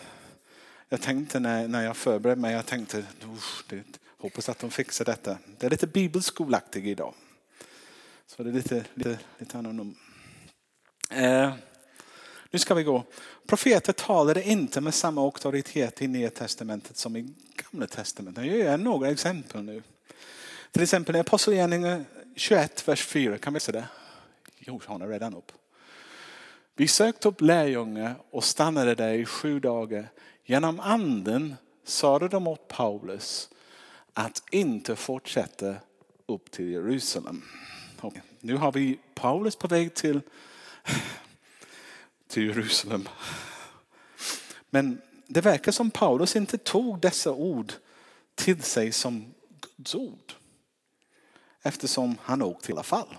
jag tänkte när, när jag förberedde mig, jag tänkte det, Hoppas att de fixar detta. Det är lite bibelskolaktigt idag. Så det är lite, lite, lite annorlunda. Eh, nu ska vi gå. Profeter talade inte med samma auktoritet i Nya Testamentet som i Gamla Testamentet. Jag ger några exempel nu. Till exempel i Apostlagärningarna 21, vers 4. Kan vi se det? Jo, han är redan upp. Vi sökte upp lärjungar och stannade där i sju dagar. Genom anden sade de åt Paulus att inte fortsätta upp till Jerusalem. Nu har vi Paulus på väg till, till Jerusalem. Men det verkar som Paulus inte tog dessa ord till sig som Guds ord. Eftersom han åkte i alla fall.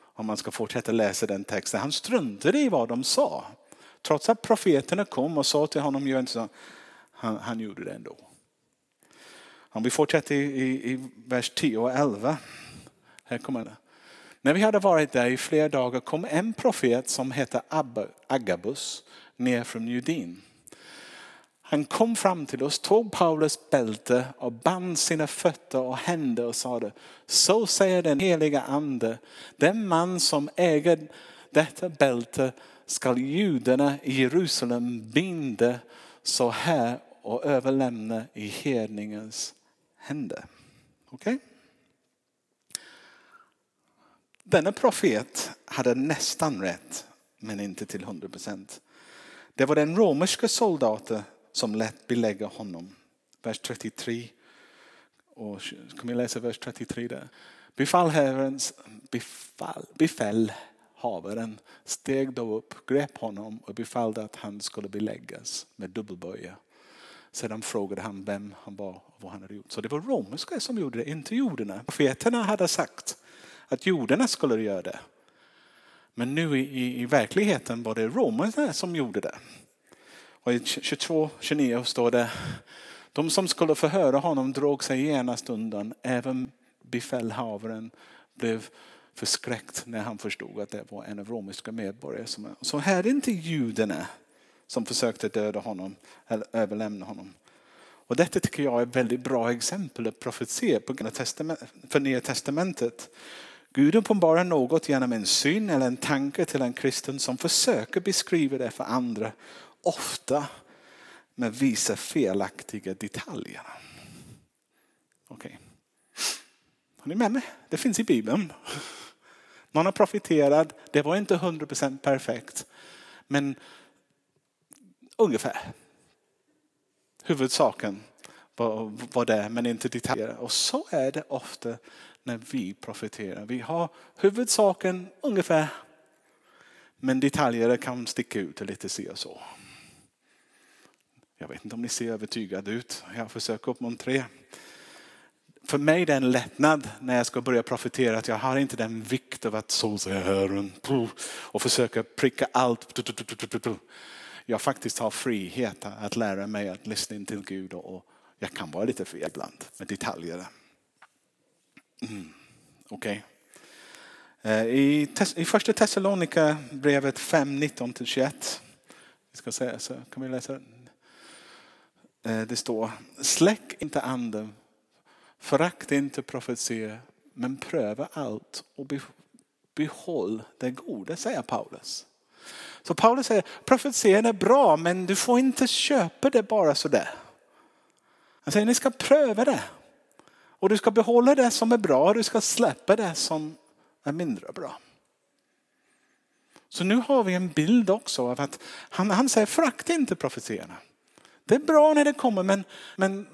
Om man ska fortsätta läsa den texten. Han struntade i vad de sa. Trots att profeterna kom och sa till honom, gör inte så. Han, han gjorde det ändå. Om vi fortsätter i, i, i vers 10 och 11. Här kommer det. När vi hade varit där i flera dagar kom en profet som hette Agabus ner från Judin. Han kom fram till oss, tog Paulus bälte och band sina fötter och händer och sade, så säger den heliga ande, den man som äger detta bälte skall judarna i Jerusalem binda så här och överlämna i hedningens hände. Okej? Okay? Denna profet hade nästan rätt, men inte till 100 procent. Det var den romerska soldaten som lät belägga honom. Vers 33. Och, kan vi läsa vers 33 där? Befallherrens befall, befäl havaren steg då upp, grep honom och befallde att han skulle beläggas med dubbelböja. Sedan frågade han vem han var och vad han hade gjort. Så det var romerska som gjorde det, inte judarna. Profeterna hade sagt att judarna skulle göra det. Men nu i, i verkligheten var det romarna som gjorde det. Och i 22-29 står det, de som skulle förhöra honom drog sig genast undan. Även befälhavaren blev förskräckt när han förstod att det var en av romerska medborgare. Så här är inte judarna som försökte döda honom eller överlämna honom. Och detta tycker jag är ett väldigt bra exempel att profetia för Nya Testamentet. Gud uppenbarar något genom en syn eller en tanke till en kristen som försöker beskriva det för andra. Ofta med vissa felaktiga detaljer. Okej. Okay. Har ni med mig? Det finns i Bibeln. Man har profiterat, det var inte 100% perfekt. Men ungefär. Huvudsaken var, var det, men inte detaljer. Och så är det ofta när vi profeterar. Vi har huvudsaken ungefär, men detaljer kan sticka ut lite si och så. Jag vet inte om ni ser övertygade ut. Jag försöker uppmuntra er. För mig är det en lättnad när jag ska börja profetera att jag har inte den vikt av att så säger Herren och försöka pricka allt. Jag faktiskt har frihet att lära mig att lyssna in till Gud och jag kan vara lite fel ibland med detaljer. Mm. Okej. Okay. I, I första Thessalonika brevet 5, 19-21. Vi ska säga så kan vi läsa. Eh, det står, släck inte anden, förakt inte profetia, men pröva allt och behåll det goda, säger Paulus. Så Paulus säger, profetian är bra men du får inte köpa det bara sådär. Han säger, ni ska pröva det. Och du ska behålla det som är bra och du ska släppa det som är mindre bra. Så nu har vi en bild också av att han, han säger förakta inte profetierna. Det är bra när det kommer men, men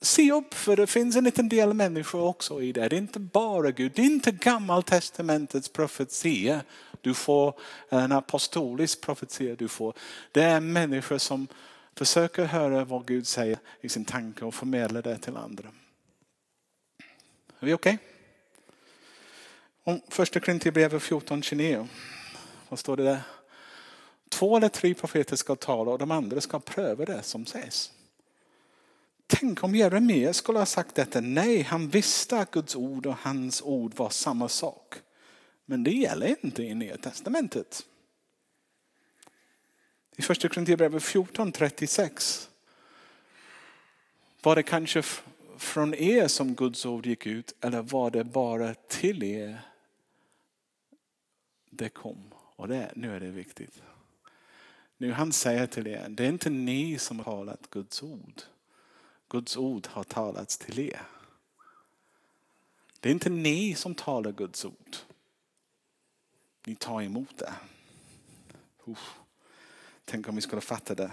se upp för det finns en liten del människor också i det. Det är inte bara Gud, det är inte gammaltestamentets profetia. Du får en apostolisk profetia. Du får. Det är människor som försöker höra vad Gud säger i sin tanke och förmedla det till andra. Är vi okej? Okay? Första Korinthierbrevet 14.29. Vad står det där? Två eller tre profeter ska tala och de andra ska pröva det som sägs. Tänk om Jeremia skulle ha sagt detta. Nej, han visste att Guds ord och hans ord var samma sak. Men det gäller inte i Nya Testamentet. I första Korinthierbrevet 14.36 var det kanske från er som Guds ord gick ut eller var det bara till er det kom? Och det, nu är det viktigt. Nu han säger till er, det är inte ni som har talat Guds ord. Guds ord har talats till er. Det är inte ni som talar Guds ord. Ni tar emot det. Uff. Tänk om vi skulle fatta det.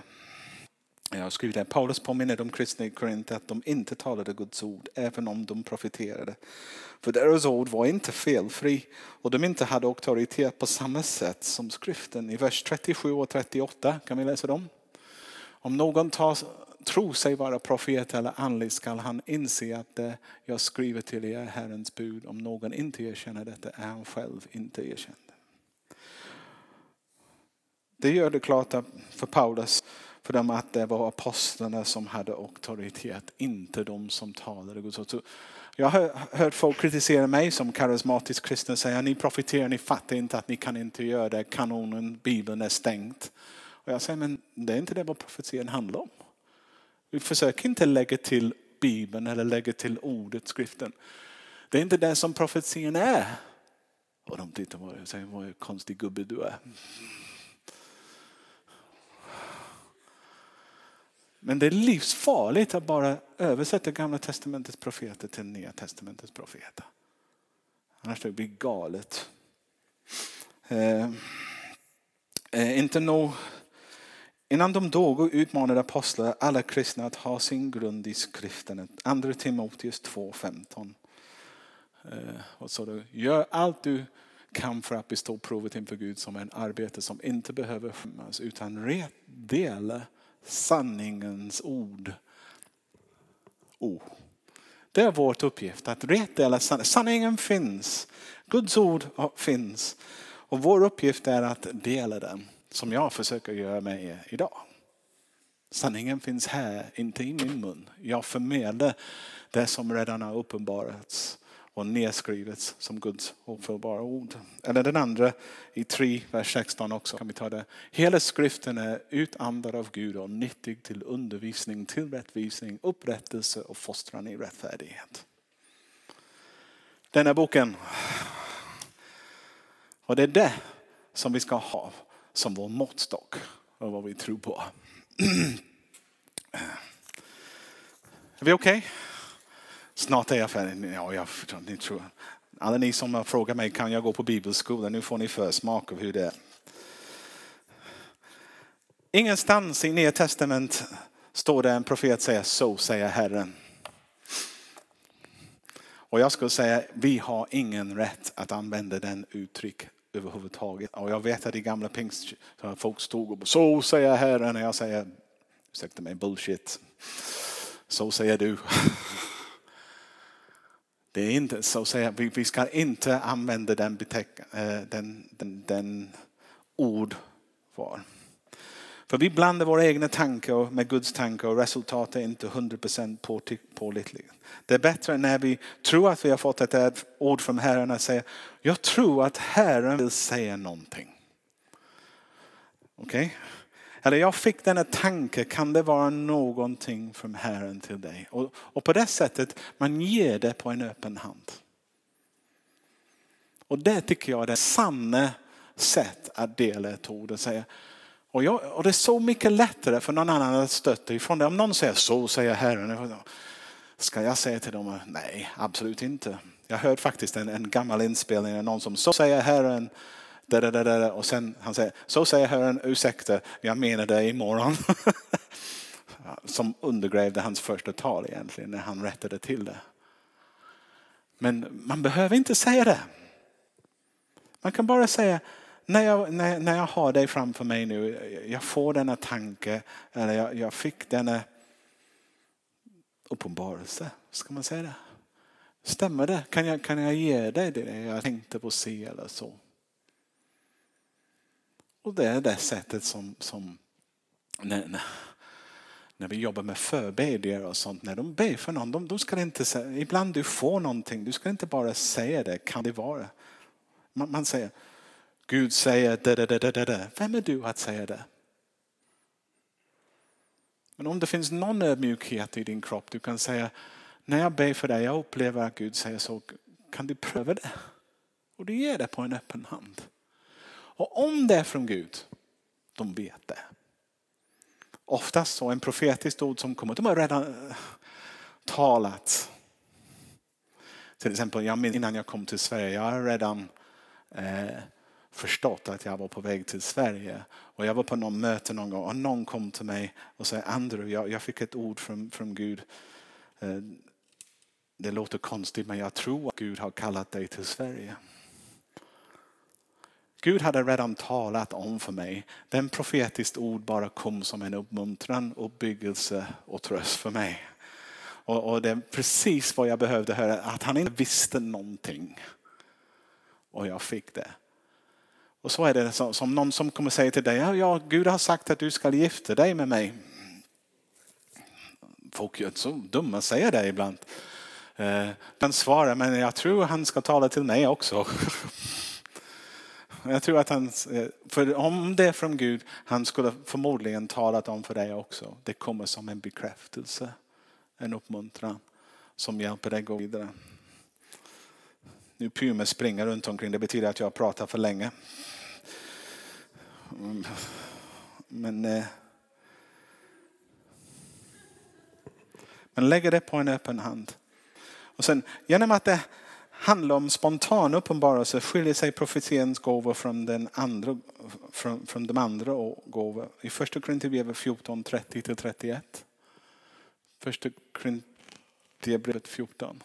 Jag har skrivit det. Paulus påminner de kristna i Korint att de inte talade Guds ord även om de profeterade. För deras ord var inte felfri och de inte hade auktoritet på samma sätt som skriften. I vers 37 och 38 kan vi läsa dem. Om någon tar, tror sig vara profet eller andlig skall han inse att det jag skriver till er är Herrens bud. Om någon inte erkänner detta är han själv inte erkänd. Det gör det klart för Paulus för dem att det var apostlarna som hade auktoritet, inte de som talade Guds ord. Jag har hört folk kritisera mig som karismatisk kristen och säga ni profiterar, ni fattar inte att ni kan inte göra det, kanonen, bibeln är stängt. Och jag säger men det är inte det vad profetian handlar om. Vi försöker inte lägga till bibeln eller lägga till ordet, skriften. Det är inte det som profetian är. Och de tittar på mig och säger vad konstig gubbe du är. Men det är livsfarligt att bara översätta gamla testamentets profeter till nya testamentets profeter. Annars det blir galet. Eh, eh, inte nog. Innan de dog utmanade apostlar alla kristna att ha sin grund i skriften. Andra Timoteus 2.15. Eh, och så då, gör allt du kan för att bestå provet inför Gud som en arbete som inte behöver skämmas utan rätt dela sanningens ord. Oh. Det är vår uppgift att rätt dela sanningen. Sanningen finns. Guds ord finns. Och vår uppgift är att dela den som jag försöker göra med er idag. Sanningen finns här, inte i min mun. Jag förmedlar det som redan har uppenbarats och nedskrivet som Guds ofelbara ord. Eller den andra i 3, vers 16 också. Kan vi ta det. Hela skriften är utandad av Gud och nyttig till undervisning, till rättvisning, upprättelse och fostran i rättfärdighet. Den här boken. Och det är det som vi ska ha som vår måttstock och vad vi tror på. Är vi okej? Okay? Snart är jag färdig. Ja, jag, ni tror. Alla ni som har frågat mig kan jag gå på bibelskola, nu får ni försmak av hur det är. Ingenstans i Nya Testament står det en profet säger så säger Herren. Och jag skulle säga vi har ingen rätt att använda den uttryck överhuvudtaget. Och jag vet att i gamla pingst folk stod och så säger Herren och jag säger ursäkta mig bullshit. Så säger du. Det är inte så att säga, vi ska inte använda den, beteck, eh, den, den, den ord var. För vi blandar våra egna tankar med Guds tankar och resultatet är inte 100% pålitligt. Det är bättre när vi tror att vi har fått ett ord från Herren att säga, jag tror att Herren vill säga någonting. Okej? Okay? Eller jag fick denna tanke, kan det vara någonting från Herren till dig? Och, och på det sättet, man ger det på en öppen hand. Och det tycker jag är det sanna sätt att dela ett ord och säga. Och, jag, och det är så mycket lättare för någon annan att stötta ifrån det. Om någon säger så säger Herren. Ska jag säga till dem, nej absolut inte. Jag hörde faktiskt en, en gammal inspelning av någon som så säger Herren da, da, da, da. Och sen han säger, så säger Herren, ursäkta, jag menar det imorgon. Som undergrävde hans första tal egentligen när han rättade till det. Men man behöver inte säga det. Man kan bara säga, när jag, när, när jag har dig framför mig nu, jag får denna tanke, eller jag, jag fick denna uppenbarelse, ska man säga det? Stämmer det? Kan jag, kan jag ge dig det jag tänkte på se eller så? Och det är det sättet som, som när, när vi jobbar med förbedjare och sånt, när de ber för någon, de, de ska inte säga, ibland du får någonting, du ska inte bara säga det, kan det vara? Man, man säger, Gud säger det, det, det, det, det. Vem är du att säga det? Men om det finns någon ödmjukhet i din kropp, du kan säga, när jag ber för dig, jag upplever att Gud säger så, kan du pröva det? Och du ger det på en öppen hand. Och om det är från Gud, de vet det. Oftast så en profetiskt ord som kommer, de har redan eh, talat. Till exempel jag innan jag kom till Sverige, jag har redan eh, förstått att jag var på väg till Sverige. Och jag var på någon möte någon gång och någon kom till mig och sa Andrew, jag, jag fick ett ord från, från Gud. Eh, det låter konstigt men jag tror att Gud har kallat dig till Sverige. Gud hade redan talat om för mig. Den profetiskt ord bara kom som en uppmuntran, uppbyggelse och tröst för mig. Och, och, det är precis vad jag behövde höra, att han inte visste någonting. Och jag fick det. Och så är det som, som någon som kommer säga till dig, ja, ja, Gud har sagt att du ska gifta dig med mig. Folk är så dumma säger det ibland. Eh, men svara, men jag tror han ska tala till mig också. Jag tror att han, eh, för om det är från Gud, han skulle förmodligen talat om för dig också. Det kommer som en bekräftelse, en uppmuntran som hjälper dig gå vidare. Nu Pyme springer runt omkring, det betyder att jag pratar för länge. Mm. Men, eh, men lägger det på en öppen hand. Och sen genom att det handlar om spontan uppenbarelse skiljer sig profetiens gåvor från, den andra, från, från de andra gåvor. I första Korinthierbrevet 14, 30-31. Första Korinthierbrevet 14.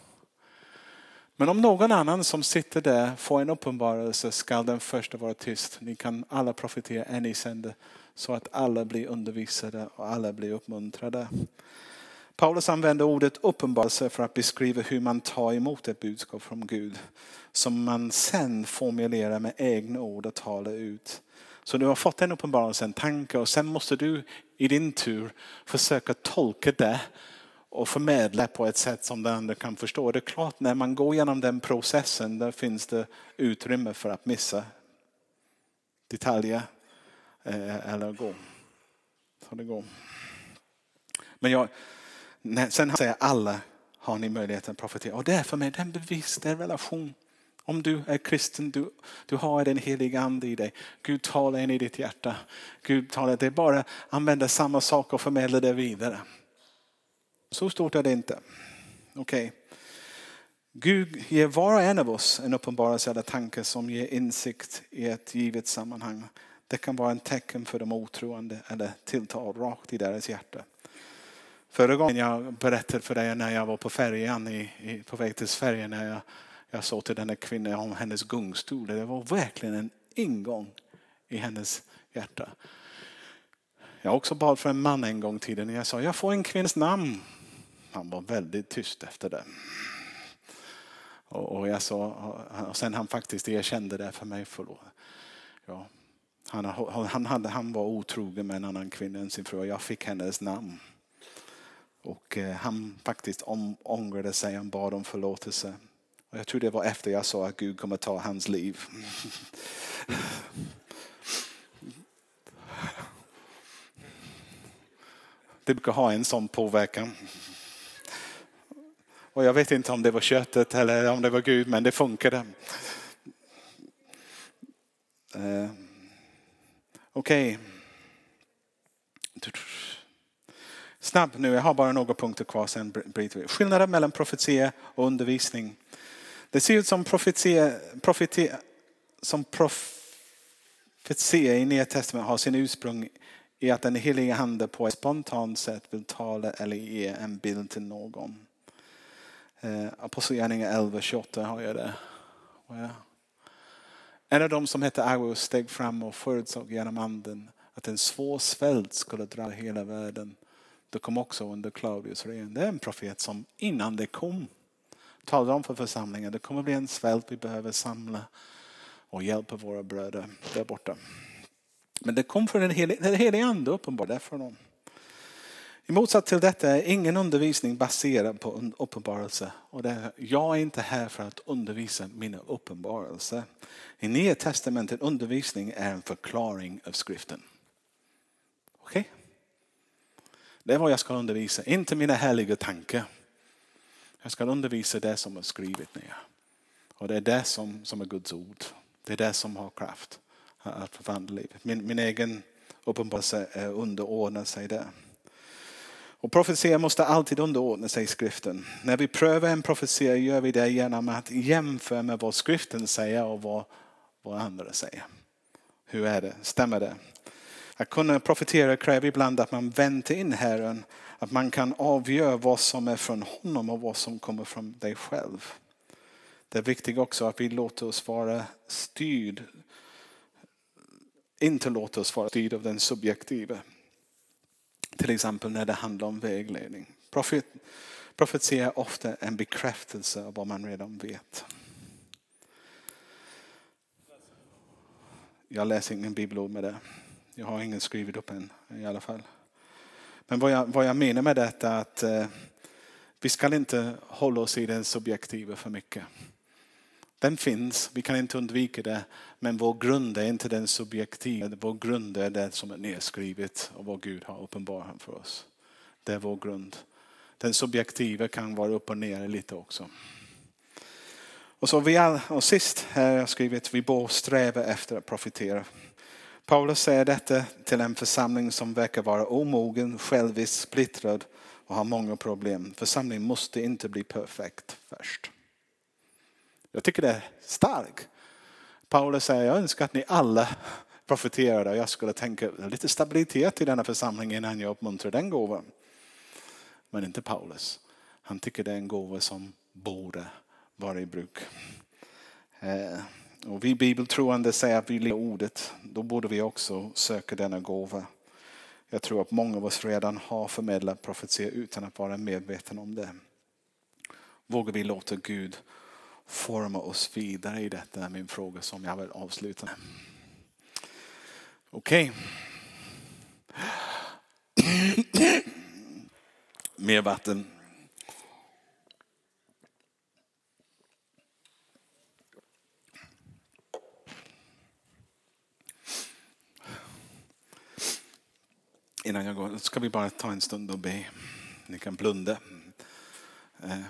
Men om någon annan som sitter där får en uppenbarelse skall den första vara tyst. Ni kan alla profetera en i sänder så att alla blir undervisade och alla blir uppmuntrade. Paulus använder ordet uppenbarelse för att beskriva hur man tar emot ett budskap från Gud som man sen formulerar med egna ord och talar ut. Så du har fått en uppenbarelse, en tanke och sen måste du i din tur försöka tolka det och förmedla på ett sätt som den andra kan förstå. Det är klart när man går igenom den processen där finns det utrymme för att missa detaljer eh, eller gå. Så det går. Men jag, sen säger alla har ni möjlighet att profetera. Och det är för mig den bevis, den relation. Om du är kristen, du, du har den heliga ande i dig. Gud talar in i ditt hjärta. Gud talar, det är bara att använda samma sak och förmedla det vidare. Så stort är det inte. Okej. Okay. Gud ger var och en av oss en uppenbarelse eller tanke som ger insikt i ett givet sammanhang. Det kan vara en tecken för de otroende eller tilltal rakt i deras hjärta. Förra gången jag berättade för dig när jag var på färjan, i, i, på väg till Sverige, när jag, jag såg till den här kvinnan om hennes gungstol. Det var verkligen en ingång i hennes hjärta. Jag har också bad för en man en gång i tiden. Jag sa, jag får en kvinnas namn. Han var väldigt tyst efter det. Och, jag sa, och sen han faktiskt erkände det för mig. Förlåt. Ja. Han, han, han, han var otrogen med en annan kvinna än sin fru. Jag fick hennes namn. Och eh, han faktiskt om, ångrade sig, han bad om förlåtelse. Och jag tror det var efter jag sa att Gud kommer ta hans liv. Det brukar ha en sån påverkan. Och jag vet inte om det var köttet eller om det var Gud, men det funkade. Eh, Okej. Okay. Snabbt nu, jag har bara några punkter kvar sen bryter vi. Skillnaden mellan profetia och undervisning. Det ser ut som profetia, profetia, som profetia i Nya Testamentet har sin ursprung i att den heliga Ande på ett spontant sätt vill tala eller ge en bild till någon. Eh, Apostlagärningarna 11.28 har jag det. En av dem som hette Agos steg fram och förutsåg genom anden att en svår svält skulle dra hela världen. Det kom också under Claudius regering. Det är en profet som innan det kom talade om för församlingen det kommer bli en svält vi behöver samla och hjälpa våra bröder där borta. Men det kom från den helige, ande uppenbarligen för dem. I motsats till detta är ingen undervisning baserad på uppenbarelse. Och det, jag är inte här för att undervisa mina uppenbarelser. I Nya Testamentet undervisning är en förklaring av skriften. Okej? Okay? Det är vad jag ska undervisa, inte mina härliga tankar. Jag ska undervisa det som är skrivet ner. Och det är det som, som är Guds ord. Det är det som har kraft att förvandla livet. Min, min egen uppenbarelse underordnar sig det. Och profetia måste alltid underordna sig skriften. När vi prövar en profetia gör vi det genom att jämföra med vad skriften säger och vad, vad andra säger. Hur är det? Stämmer det? Att kunna profetera kräver ibland att man väntar in Herren. Att man kan avgöra vad som är från honom och vad som kommer från dig själv. Det är viktigt också att vi låter oss vara styrd. Inte låter oss vara styrd av den subjektiva. Till exempel när det handlar om vägledning. Profet, profetia är ofta en bekräftelse av vad man redan vet. Jag läser ingen bibelord med det. Jag har ingen skrivit upp än i alla fall. Men vad jag, vad jag menar med detta är att eh, vi ska inte hålla oss i den subjektiva för mycket. Den finns, vi kan inte undvika det. Men vår grund är inte den subjektiva. Vår grund är det som är nedskrivet och vad Gud har uppenbarat för oss. Det är vår grund. Den subjektiva kan vara upp och ner lite också. Och, så vi all, och sist har jag skrivit vi bör sträva efter att profitera. Paulus säger detta till en församling som verkar vara omogen, självisk, splittrad och har många problem. Församlingen måste inte bli perfekt först. Jag tycker det är starkt. Paulus säger, jag önskar att ni alla profeterade och jag skulle tänka lite stabilitet i denna församling innan jag uppmuntrar den gåvan. Men inte Paulus. Han tycker det är en gåva som borde vara i bruk. Eh, och vi bibeltroende säger att vi lever ordet. Då borde vi också söka denna gåva. Jag tror att många av oss redan har förmedlat profetia utan att vara medvetna om det. Vågar vi låta Gud forma oss vidare i detta är min fråga som jag vill avsluta med. Okej. Okay. Mer vatten. Innan jag går ska vi bara ta en stund och be. Ni kan blunda. Eh.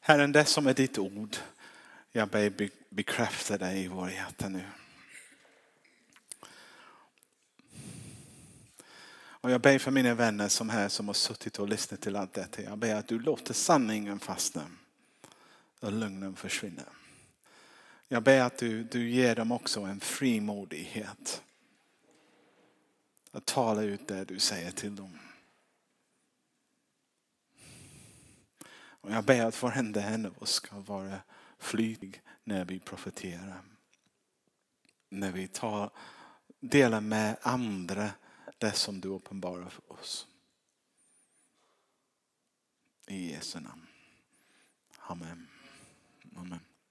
Herren, det som är ditt ord, jag ber bekräfta dig i våra hjärtan nu. Och jag ber för mina vänner som här som har suttit och lyssnat till allt detta. Jag ber att du låter sanningen fastna och lögnen försvinna. Jag ber att du, du ger dem också en frimodighet. Att tala ut det du säger till dem. Och jag ber att varenda en av oss ska vara flytig när vi profeterar. När vi tar, delar med andra det som du uppenbarar för oss. I Jesu namn. Amen. Amen.